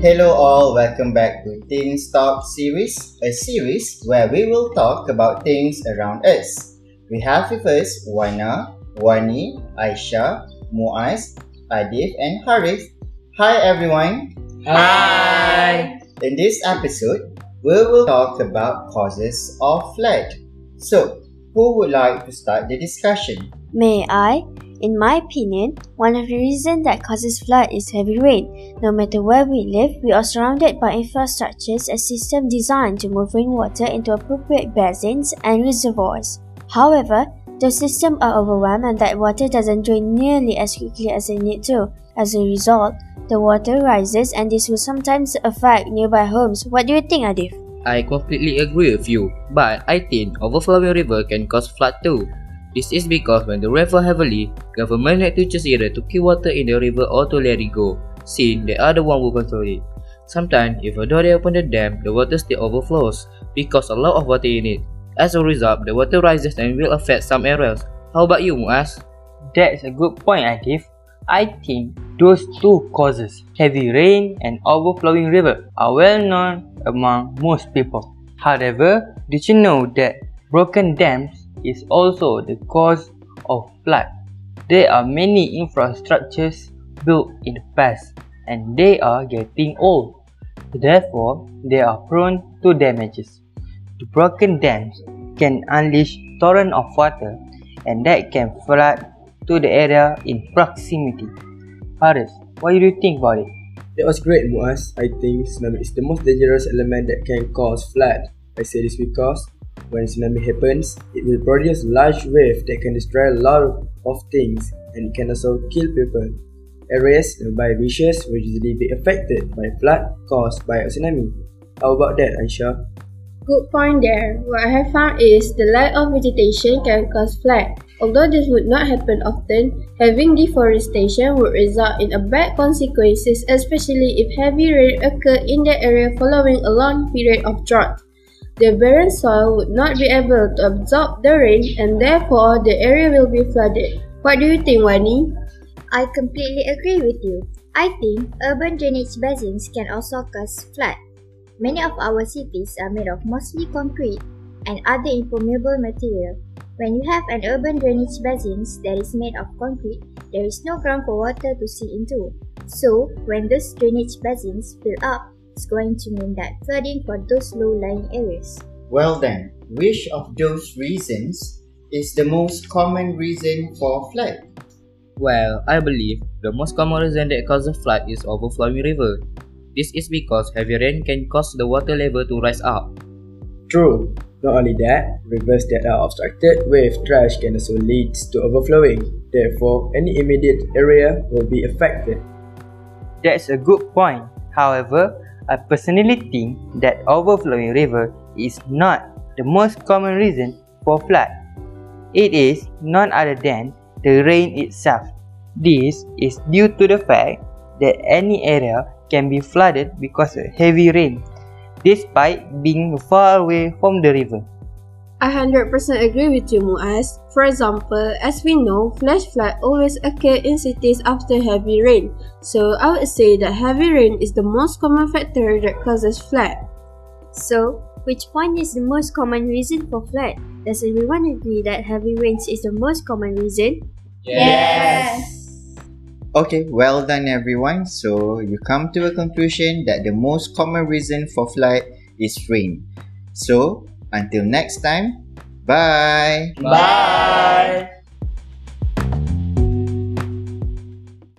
Hello all, welcome back to Things Talk series, a series where we will talk about things around us. We have with us Wana, Wani, Aisha, Muaz, Adif and Harith. Hi everyone. Hi. In this episode, we will talk about causes of flood. So, who would like to start the discussion? May I? In my opinion, one of the reasons that causes flood is heavy rain. No matter where we live, we are surrounded by infrastructures and systems designed to move rainwater into appropriate basins and reservoirs. However, those systems are overwhelmed and that water doesn't drain nearly as quickly as it need to. As a result, the water rises and this will sometimes affect nearby homes. What do you think, Adif? I completely agree with you, but I think overflowing river can cause flood too. This is because when the river heavily, government had to choose either to keep water in the river or to let it go, since the other one will control it. Sometimes, if a door they open the dam, the water still overflows because a lot of water in it. As a result, the water rises and will affect some areas. How about you, Muaz? That's a good point, Adif. I think those two causes, heavy rain and overflowing river, are well known among most people. However, did you know that broken dams is also the cause of flood. There are many infrastructures built in the past and they are getting old. Therefore, they are prone to damages. The broken dams can unleash torrent of water and that can flood to the area in proximity. Harith, what do you think about it? That was great, Muaz. I think tsunami is the most dangerous element that can cause flood. I say this because when tsunami happens, it will produce large wave that can destroy a lot of things and can also kill people. Areas nearby beaches will usually be affected by flood caused by a tsunami. How about that, Aisha? Good point there. What I have found is the lack of vegetation can cause flood. Although this would not happen often, having deforestation would result in a bad consequences especially if heavy rain occur in the area following a long period of drought. The barren soil would not be able to absorb the rain and therefore the area will be flooded. What do you think, Wani? I completely agree with you. I think urban drainage basins can also cause flood. Many of our cities are made of mostly concrete and other impermeable material. When you have an urban drainage basin that is made of concrete, there is no ground for water to seep into. So, when those drainage basins fill up, is going to mean that flooding for those low-lying areas. Well then, which of those reasons is the most common reason for flood? Well, I believe the most common reason that causes flood is overflowing river. This is because heavy rain can cause the water level to rise up. True. Not only that, rivers that are obstructed with trash can also lead to overflowing. Therefore, any immediate area will be affected. That's a good point. However, I personally think that overflowing river is not the most common reason for flood. It is none other than the rain itself. This is due to the fact that any area can be flooded because of heavy rain, despite being far away from the river. I 100% agree with you, Muaz. For example, as we know, flash flood always occur in cities after heavy rain. So I would say that heavy rain is the most common factor that causes flood. So, which point is the most common reason for flood? Does everyone agree that heavy rains is the most common reason? Yes. Okay, well done everyone. So you come to a conclusion that the most common reason for flood is rain. So Until next time, bye. Bye. bye.